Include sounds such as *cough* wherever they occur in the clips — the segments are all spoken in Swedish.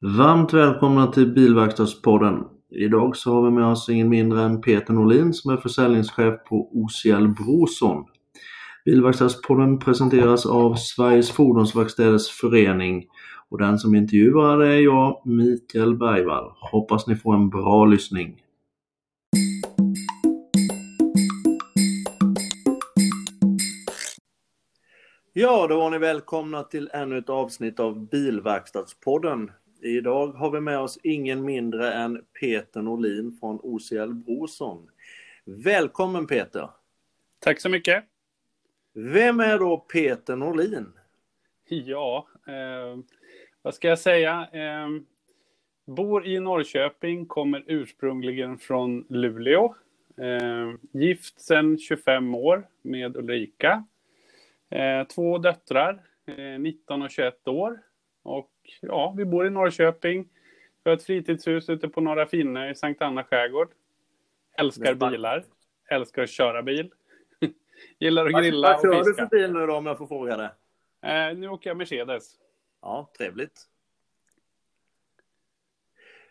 Varmt välkomna till Bilverkstadspodden. Idag så har vi med oss ingen mindre än Peter Norlin som är försäljningschef på OCL Brorsson. Bilverkstadspodden presenteras av Sveriges Fordonsverkstäders Förening och den som intervjuar är jag, Mikael Bergvall. Hoppas ni får en bra lyssning. Ja, då var ni välkomna till ännu ett avsnitt av Bilverkstadspodden. Idag har vi med oss ingen mindre än Peter Norlin från OCL Brorsson. Välkommen Peter! Tack så mycket! Vem är då Peter Norlin? Ja, eh, vad ska jag säga? Eh, bor i Norrköping, kommer ursprungligen från Luleå. Eh, gift sedan 25 år med Ulrika. Eh, två döttrar, 19 eh, och 21 år. Och ja, vi bor i Norrköping. Vi har ett fritidshus ute på Norra Finne i Sankt Anna skärgård. Älskar bilar. Älskar att köra bil. *laughs* Gillar att grilla och fiska. Vad kör du för bil nu då om jag får fråga det? Eh, nu åker jag Mercedes. Ja, trevligt.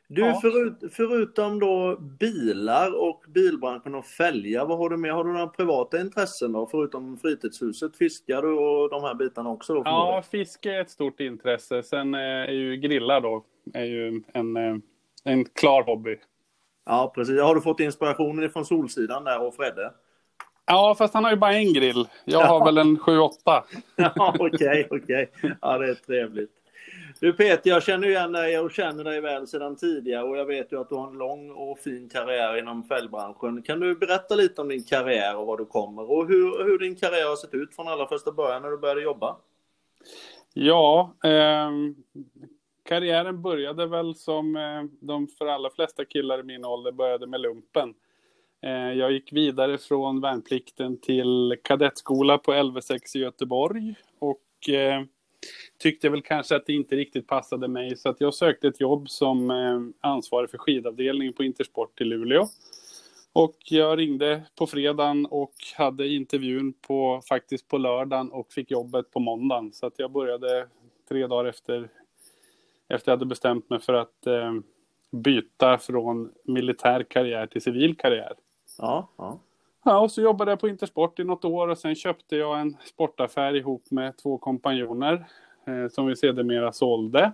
Du, ja. förut, förutom då bilar och bilbranschen och fälgar, vad har du med? Har du några privata intressen då? Förutom fritidshuset, fiskar du och de här bitarna också? Då, ja, fiske är ett stort intresse. Sen eh, är ju grilla då är ju en, eh, en klar hobby. Ja, precis. Har du fått inspirationen från Solsidan där och Fredde? Ja, fast han har ju bara en grill. Jag har väl en 7-8. *laughs* ja, okej, okej. Ja, det är trevligt. Du Peter, jag känner igen dig och känner dig väl sedan tidigare och jag vet ju att du har en lång och fin karriär inom fälgbranschen. Kan du berätta lite om din karriär och var du kommer och hur, hur din karriär har sett ut från allra första början när du började jobba? Ja, eh, karriären började väl som eh, de för allra flesta killar i min ålder började med lumpen. Eh, jag gick vidare från värnplikten till kadettskola på LV6 i Göteborg och eh, tyckte väl kanske att det inte riktigt passade mig så att jag sökte ett jobb som eh, ansvarig för skidavdelningen på Intersport i Luleå. Och jag ringde på fredagen och hade intervjun på, faktiskt på lördagen och fick jobbet på måndagen. Så att jag började tre dagar efter, efter jag hade bestämt mig för att eh, byta från militär karriär till civil karriär. Ja, ja. Ja, och så jobbade jag på Intersport i något år och sen köpte jag en sportaffär ihop med två kompanjoner eh, som vi sedermera sålde.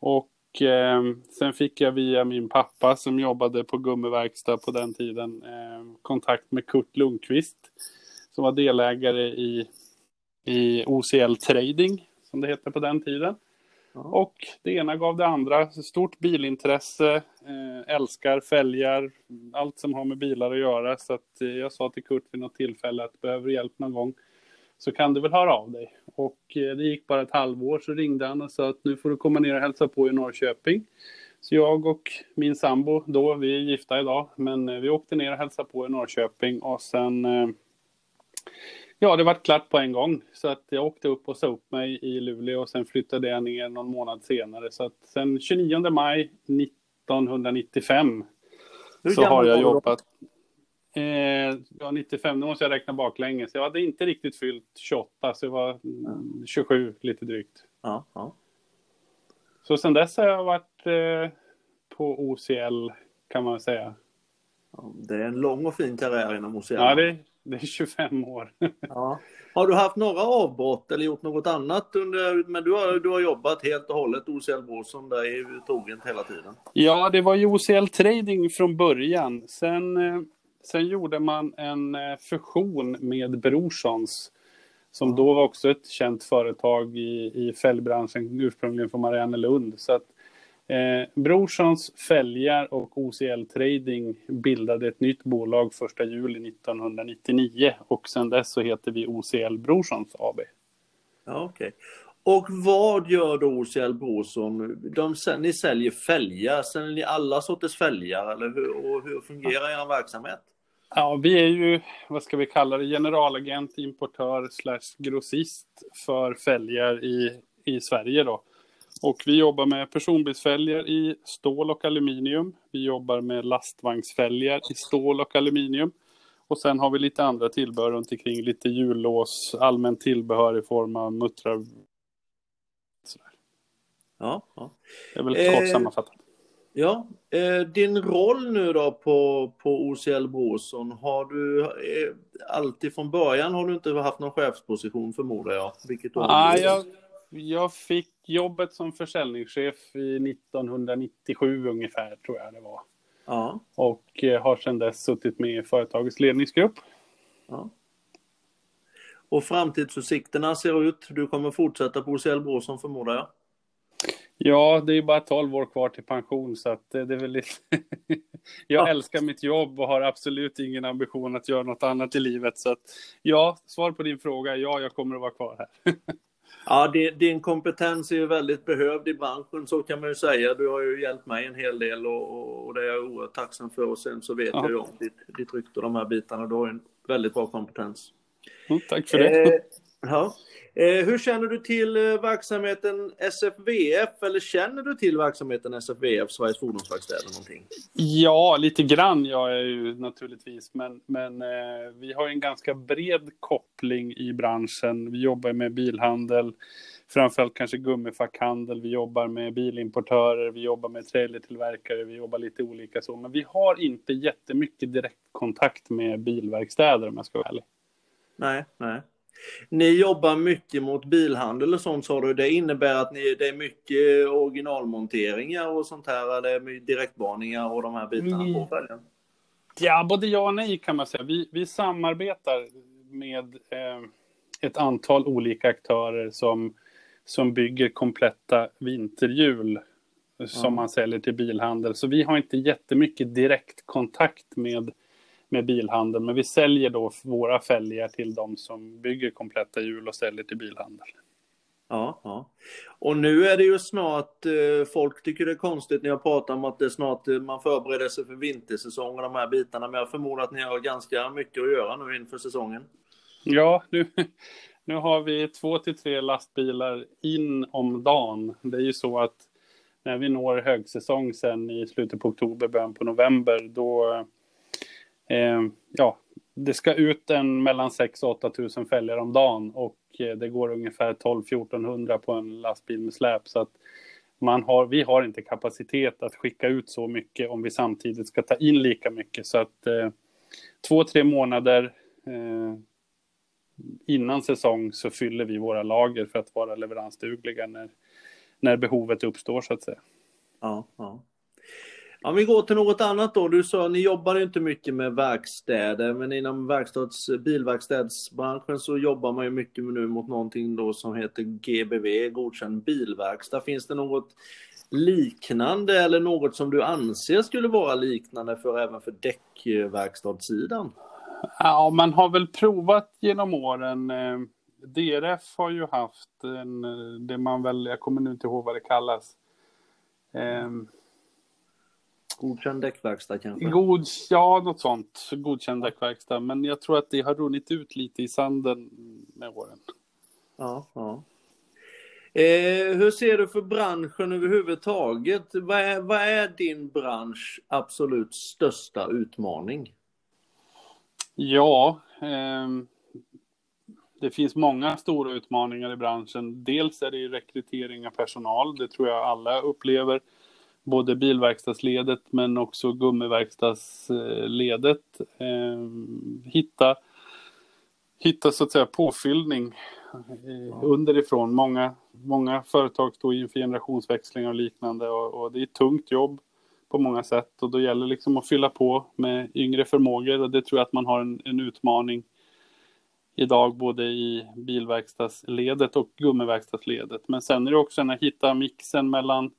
Och eh, sen fick jag via min pappa som jobbade på gummiverkstad på den tiden eh, kontakt med Kurt Lundqvist som var delägare i, i OCL Trading som det hette på den tiden. Och det ena gav det andra. Stort bilintresse, eh, älskar fälgar, allt som har med bilar att göra. Så att, eh, jag sa till Kurt vid något tillfälle att behöver hjälp någon gång så kan du väl höra av dig. Och eh, det gick bara ett halvår så ringde han och sa att nu får du komma ner och hälsa på i Norrköping. Så jag och min sambo då, vi är gifta idag, men vi åkte ner och hälsade på i Norrköping och sen eh, Ja, det var klart på en gång. Så att jag åkte upp och sa upp mig i Luleå och sen flyttade jag ner någon månad senare. Så att sen 29 maj 1995 Hur så har jag jobbat. Eh, ja, 95, nu måste jag räkna baklänges. Jag hade inte riktigt fyllt 28, så jag var 27 lite drygt. Ja, ja. Så sen dess har jag varit eh, på OCL kan man säga. Det är en lång och fin karriär inom OCL. Ja, det, *laughs* det är 25 år. *laughs* ja. Har du haft några avbrott eller gjort något annat under, men du har, du har jobbat helt och hållet OCL Brorsson där är trogen hela tiden? Ja, det var ju OCL Trading från början. Sen, eh, sen gjorde man en eh, fusion med Brorssons som då var också ett känt företag i, i fälgbranschen, ursprungligen från Mariannelund. Så att Eh, Brorssons Fälgar och OCL Trading bildade ett nytt bolag 1 juli 1999 och sedan dess så heter vi OCL Brorssons AB. Ja, okay. Och vad gör då OCL Brorsson? De, ni säljer fälgar, säljer ni alla sorters fälgar eller hur, och hur fungerar er verksamhet? Ja, vi är ju, vad ska vi kalla det, generalagent, importör slash grossist för fälgar i, i Sverige då. Och vi jobbar med personbilsfälgar i stål och aluminium. Vi jobbar med lastvagnsfälgar i stål och aluminium. Och sen har vi lite andra tillbehör runt omkring, lite hjullås, allmänt tillbehör i form av muttrar. Ja, Ja, ja. Det är väl kort Eh, sammanfattat. Ja, eh, din roll nu då på, på OCL Brorsson, har du eh, alltid från början har du inte haft någon chefsposition förmodar jag? Vilket år Ah, jag, jag fick jobbet som försäljningschef i 1997 ungefär, tror jag det var. Ja, Och eh, har sedan dess suttit med i företagets ledningsgrupp. ja. Och framtidsutsikterna ser ut, du kommer fortsätta på OCL Brorsson förmodar jag? Ja, det är bara 12 år kvar till pension så att det, det är väl lite... *laughs* jag Ja. älskar mitt jobb och har absolut ingen ambition att göra något annat i livet. Så att ja, svar på din fråga ja, jag kommer att vara kvar här. *laughs* Ja, din, kompetens är ju väldigt behövd i branschen, så kan man ju säga. Du har ju hjälpt mig en hel del och, och, och det är jag oerhört tacksam för. Och sen så vet Ja. jag ju om ditt, ditt rykte och de här bitarna. Du har ju en väldigt bra kompetens. Mm, tack för det. Eh, ja. eh, hur känner du till eh, verksamheten SFVF? Eller känner du till verksamheten SFVF, Sveriges Fordonsverkstäder någonting? Ja, lite grann jag är ju naturligtvis, men, men eh, vi har en ganska bred koppling i branschen. Vi jobbar med bilhandel, framförallt kanske gummifackhandel, vi jobbar med bilimportörer, vi jobbar med trailertillverkare, vi jobbar lite olika så, men vi har inte jättemycket direktkontakt med bilverkstäder om jag ska vara ärlig. Nej, nej. Ni jobbar mycket mot bilhandel och sånt sa du. Det innebär att ni, det är mycket originalmonteringar och sånt här. Det är direktvarningar och de här bitarna Mm. på fälgen. Ja, både ja och nej kan man säga. Vi, vi samarbetar med eh, ett antal olika aktörer som, som bygger kompletta vinterhjul som Ja. man säljer till bilhandel. Så vi har inte jättemycket direktkontakt med, med bilhandeln, men vi säljer då våra fälgar till de som bygger kompletta hjul och säljer till bilhandel. Ja, ja. Och nu är det ju snart, eh, folk tycker det är konstigt när jag pratar om att det är snart eh, man förbereder sig för vintersäsong och de här bitarna. Men jag förmodar att ni har ganska mycket att göra nu inför säsongen. Ja, nu, *laughs* nu har vi två till tre lastbilar in om dagen. Det är ju så att när vi når högsäsong sen i slutet på oktober, början på november, då... Eh, ja, det ska ut en mellan 6 och 8 000 fälgar om dagen och eh, det går ungefär 12-1400 på en lastbil med släp. Så att man har, vi har inte kapacitet att skicka ut så mycket om vi samtidigt ska ta in lika mycket. Så att eh, två, tre månader eh, innan säsong så fyller vi våra lager för att vara leveransdugliga när, när behovet uppstår så att säga. Ja, ja. Om vi går till något annat då. Du sa ni jobbar inte mycket med verkstäder, men inom verkstads, bilverkstadsbranschen så jobbar man ju mycket nu mot någonting då som heter GBV, godkänd bilverkstad. Finns det något liknande eller något som du anser skulle vara liknande för även för däckverkstadssidan? Ja, man har väl provat genom åren. Eh, DRF har ju haft en, eh, det man väl, jag kommer nu inte ihåg vad det kallas. Mm Godkänd däckverkstad kanske? god, ja, något sånt. Godkänd däckverkstad. Men jag tror att det har runnit ut lite i sanden med åren. Ja, ja. Eh, hur ser du för branschen överhuvudtaget? Vad är, vad är din bransch absolut största utmaning? Ja, ehm, det finns många stora utmaningar i branschen. Dels är det rekrytering av personal. Det tror jag alla upplever. Både bilverkstadsledet men också gummiverkstadsledet. Ehm, hitta, hitta så att säga påfyllning eh, underifrån. Många, många företag står inför generationsväxlingar och liknande och, och det är ett tungt jobb på många sätt och då gäller det liksom att fylla på med yngre förmågor och det tror jag att man har en, en utmaning idag både i bilverkstadsledet och gummiverkstadsledet. Men sen är det också att hitta mixen mellan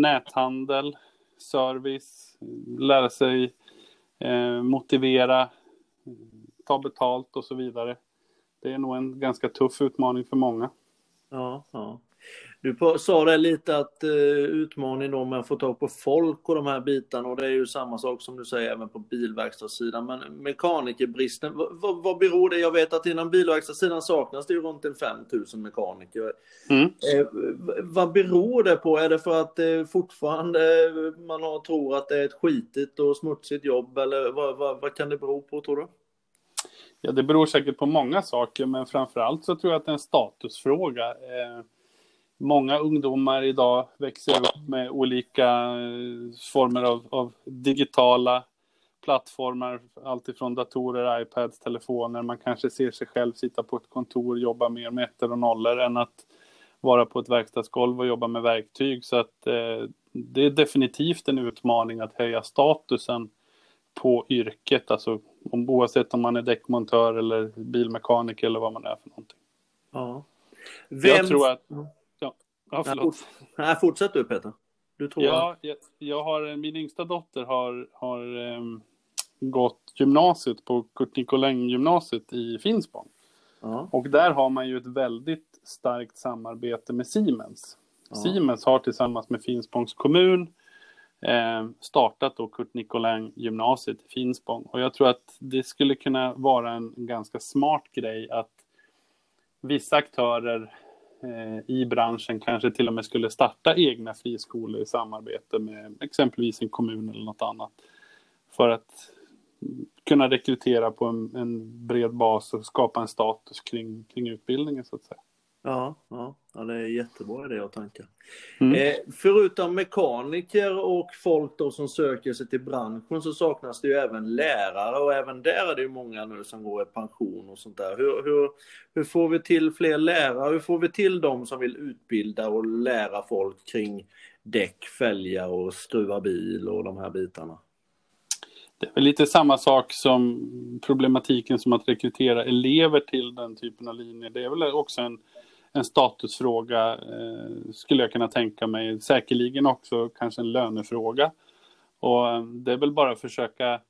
näthandel, service, lära sig eh, motivera, ta betalt och så vidare. Det är nog en ganska tuff utmaning för många. Ja, ja. Du sa det lite att eh, utmaningen då med att få tag på folk och de här bitarna och det är ju samma sak som du säger även på bilverkstadssidan. Men mekanikerbristen, vad, beror det? Jag vet att inom bilverkstadssidan saknas det ju runt en 5000 mekaniker. Mm. Eh, vad beror det på? Är det för att eh, fortfarande eh, man har, tror att det är ett skitigt och smutsigt jobb eller vad, vad, vad kan det bero på tror du? Ja, det beror säkert på många saker, men framför allt så tror jag att det är en statusfråga. Eh, många ungdomar idag växer upp med olika eh, former av, av digitala plattformar, alltifrån datorer, iPads, telefoner. Man kanske ser sig själv sitta på ett kontor och jobba mer med ettor och nollor än att vara på ett verkstadsgolv och jobba med verktyg. Så att eh, det är definitivt en utmaning att höja statusen på yrket, alltså oavsett om man är däckmontör eller bilmekaniker eller vad man är för någonting. Ja. Vem... Jag tror att... Ja, förlåt. Nej, fortsätt du Peter. Du tror ja, jag, jag har, min yngsta dotter har, har um, gått gymnasiet på Kurt Nicolin gymnasiet i Finspång. Ja. Och där har man ju ett väldigt starkt samarbete med Siemens. Ja. Siemens har tillsammans med Finspångs kommun eh, startat då Kurt Nicolin gymnasiet i Finspång. Och jag tror att det skulle kunna vara en, ganska smart grej att vissa aktörer eh, Eh, i branschen kanske till och med skulle starta egna friskolor i samarbete med exempelvis en kommun eller något annat. För att kunna rekrytera på en, en bred bas och skapa en status kring, kring utbildningen så att säga. Ja, ja, det är jättebra idé och tankar. Mm. Eh, förutom mekaniker och folk då som söker sig till branschen så saknas det ju även lärare och även där är det ju många nu som går i pension och sånt där. Hur, hur, hur får vi till fler lärare? Hur får vi till de som vill utbilda och lära folk kring däck, fälgar och skruva bil och de här bitarna? Det är väl lite samma sak som problematiken som att rekrytera elever till den typen av linjer. Det är väl också en en statusfråga eh, skulle jag kunna tänka mig. Säkerligen också kanske en lönefråga. Och eh, det är väl bara att försöka,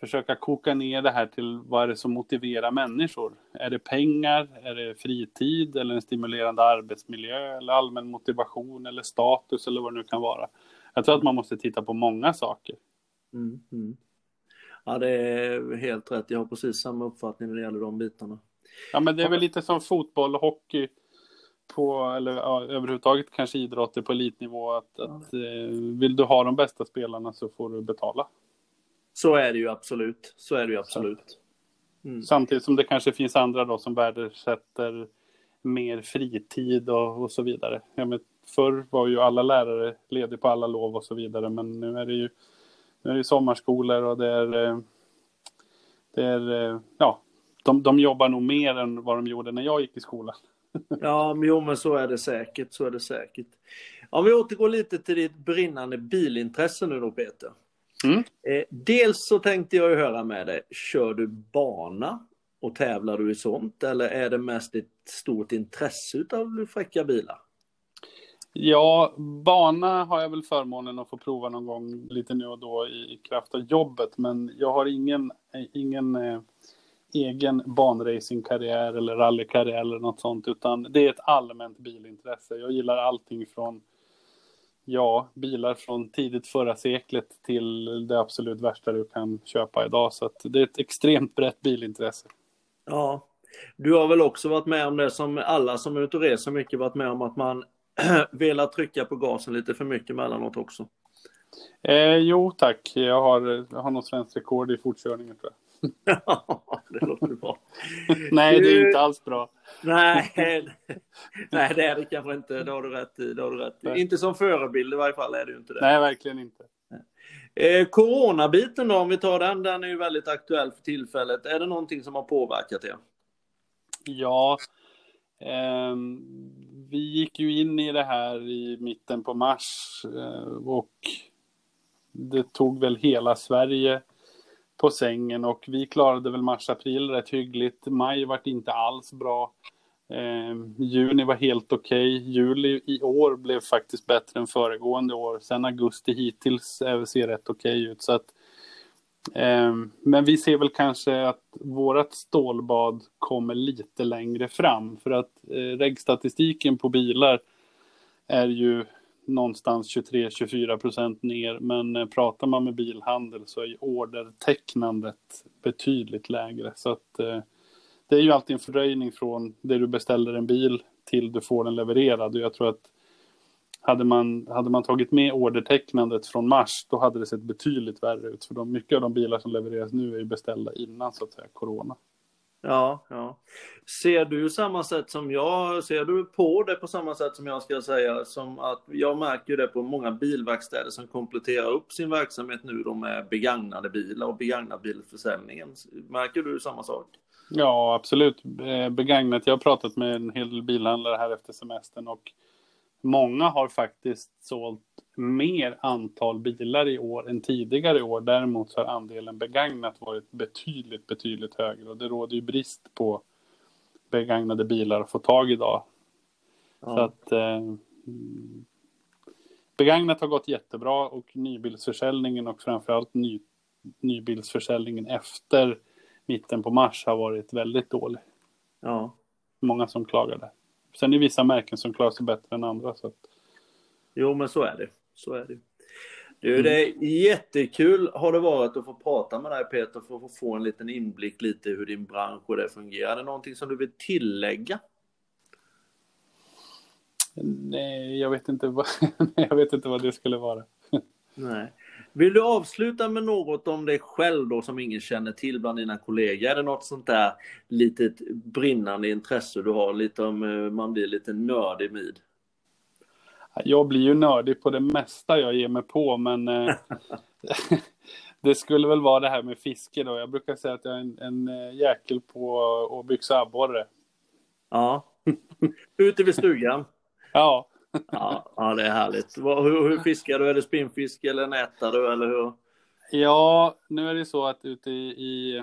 försöka koka ner det här till vad är det som motiverar människor? Är det pengar, är det fritid eller en stimulerande arbetsmiljö eller allmän motivation eller status eller vad det nu kan vara. Jag tror att man måste titta på många saker. Mm, mm. Ja, det är helt rätt. Jag har precis samma uppfattning när det gäller de bitarna. Ja, men det är väl lite som fotboll och hockey på, eller ja, överhuvudtaget kanske idrotter på elitnivå. Att, att eh, vill du ha de bästa spelarna så får du betala. Så är det ju absolut. Så är det ju absolut. Mm. Samtidigt som det kanske finns andra då som värdesätter mer fritid och, och så vidare. Ja, men förr var ju alla lärare lediga på alla lov och så vidare, men nu är det ju nu är det sommarskolor och det är, eh, det är eh, ja, de, de jobbar nog mer än vad de gjorde när jag gick i skolan. *laughs* ja, men, jo, men så är det säkert. Så är det säkert. Om vi återgår lite till ditt brinnande bilintresse nu då Peter. Mm. Eh, dels så tänkte jag höra med dig, kör du bana och tävlar du i sånt eller är det mest ett stort intresse av fräcka bilar? Ja, bana har jag väl förmånen att få prova någon gång lite nu och då i, i kraft av jobbet, men jag har ingen, ingen eh, egen banracingkarriär eller rallykarriär eller något sånt, utan det är ett allmänt bilintresse. Jag gillar allting från ja, bilar från tidigt förra seklet till det absolut värsta du kan köpa idag. Så det är ett extremt brett bilintresse. Ja, du har väl också varit med om det som alla som är ute och reser mycket varit med om att man *clears throat* velat trycka på gasen lite för mycket mellanåt också. Eh, jo tack, jag har, jag har något svenskt rekord i fortkörningen tror jag. *laughs* *laughs* det låter bra. nej, det är inte alls bra. nej, *laughs* nej, det är det kanske inte. Det har du rätt i. Det har du rätt i. Inte som förebild i varje fall är det inte det. Nej, verkligen inte. Eh, coronabiten då, om vi tar den, den är ju väldigt aktuell för tillfället. Är det någonting som har påverkat er? Ja, eh, vi gick ju in i det här i mitten på mars eh, och det tog väl hela Sverige på sängen och vi klarade väl mars-april rätt hyggligt. Maj vart inte alls bra. Eh, juni var helt okej. Okay. Juli i år blev faktiskt bättre än föregående år. Sen augusti hittills ser rätt okej okay ut. Så att, eh, men vi ser väl kanske att vårt stålbad kommer lite längre fram. För att eh, regstatistiken på bilar är ju någonstans 23-24 procent ner. Men eh, pratar man med bilhandel så är ordertecknandet betydligt lägre. Så att eh, det är ju alltid en fördröjning från det du beställer en bil till du får den levererad. Och jag tror att hade man, hade man tagit med ordertecknandet från mars, då hade det sett betydligt värre ut. För de, mycket av de bilar som levereras nu är ju beställda innan så att säga corona. Ja, ja. Ser du samma sätt som jag, ser du på det på samma sätt som jag ska säga, som att jag märker det på många bilverkstäder som kompletterar upp sin verksamhet nu då med begagnade bilar och begagnad bilförsäljningen. Märker du samma sak? Ja, absolut. Eh, begagnat. Jag har pratat med en hel del bilhandlare här efter semestern och många har faktiskt sålt mer antal bilar i år än tidigare år. Däremot så har andelen begagnat varit betydligt, betydligt högre och det råder ju brist på begagnade bilar att få tag idag. Ja. Så att eh, begagnat har gått jättebra och nybilsförsäljningen och framförallt ny, nybilsförsäljningen efter mitten på mars har varit väldigt dålig. Ja. Många som klagade. Sen är det vissa märken som klarar sig bättre än andra. Så att... Jo, men så är det. Så är det. Du, mm. det är jättekul har det varit att få prata med dig Peter för att få en liten inblick lite hur din bransch och det fungerar. Är det någonting som du vill tillägga? Nej, jag vet inte vad, *laughs* jag vet inte vad det skulle vara. Nej. Vill du avsluta med något om dig själv då som ingen känner till bland dina kollegor? Är det något sånt där litet brinnande intresse du har? Lite om eh, man blir lite nördig med? Jag blir ju nördig på det mesta jag ger mig på, men eh, *laughs* *laughs* det skulle väl vara det här med fiske då. Jag brukar säga att jag är en, en eh, jäkel på att byxa abborre. Ja, *laughs* ute vid stugan. ja. ja. Ja, det är härligt. Hur, hur fiskar du? Är det spinnfiske eller nätar du eller hur? Ja, nu är det så att ute i, i,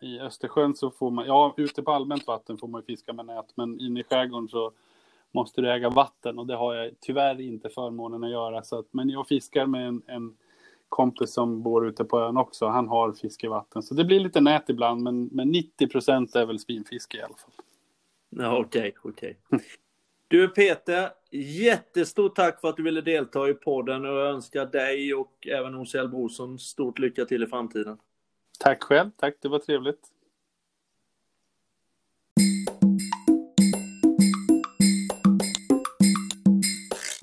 i Östersjön så får man, ja, ute på allmänt vatten får man fiska med nät, men inne i skärgården så måste du äga vatten och det har jag tyvärr inte förmånen att göra. Så att, men jag fiskar med en, en kompis som bor ute på ön också. Han har fiskevatten. Så det blir lite nät ibland, men, men 90 procent är väl spinfiske i alla fall. Ja, Okej, okay, okej. Okay. Du Peter, jättestort tack för att du ville delta i podden och jag önskar dig och även OCL Brorsson stort lycka till i framtiden. Tack själv, tack det var trevligt.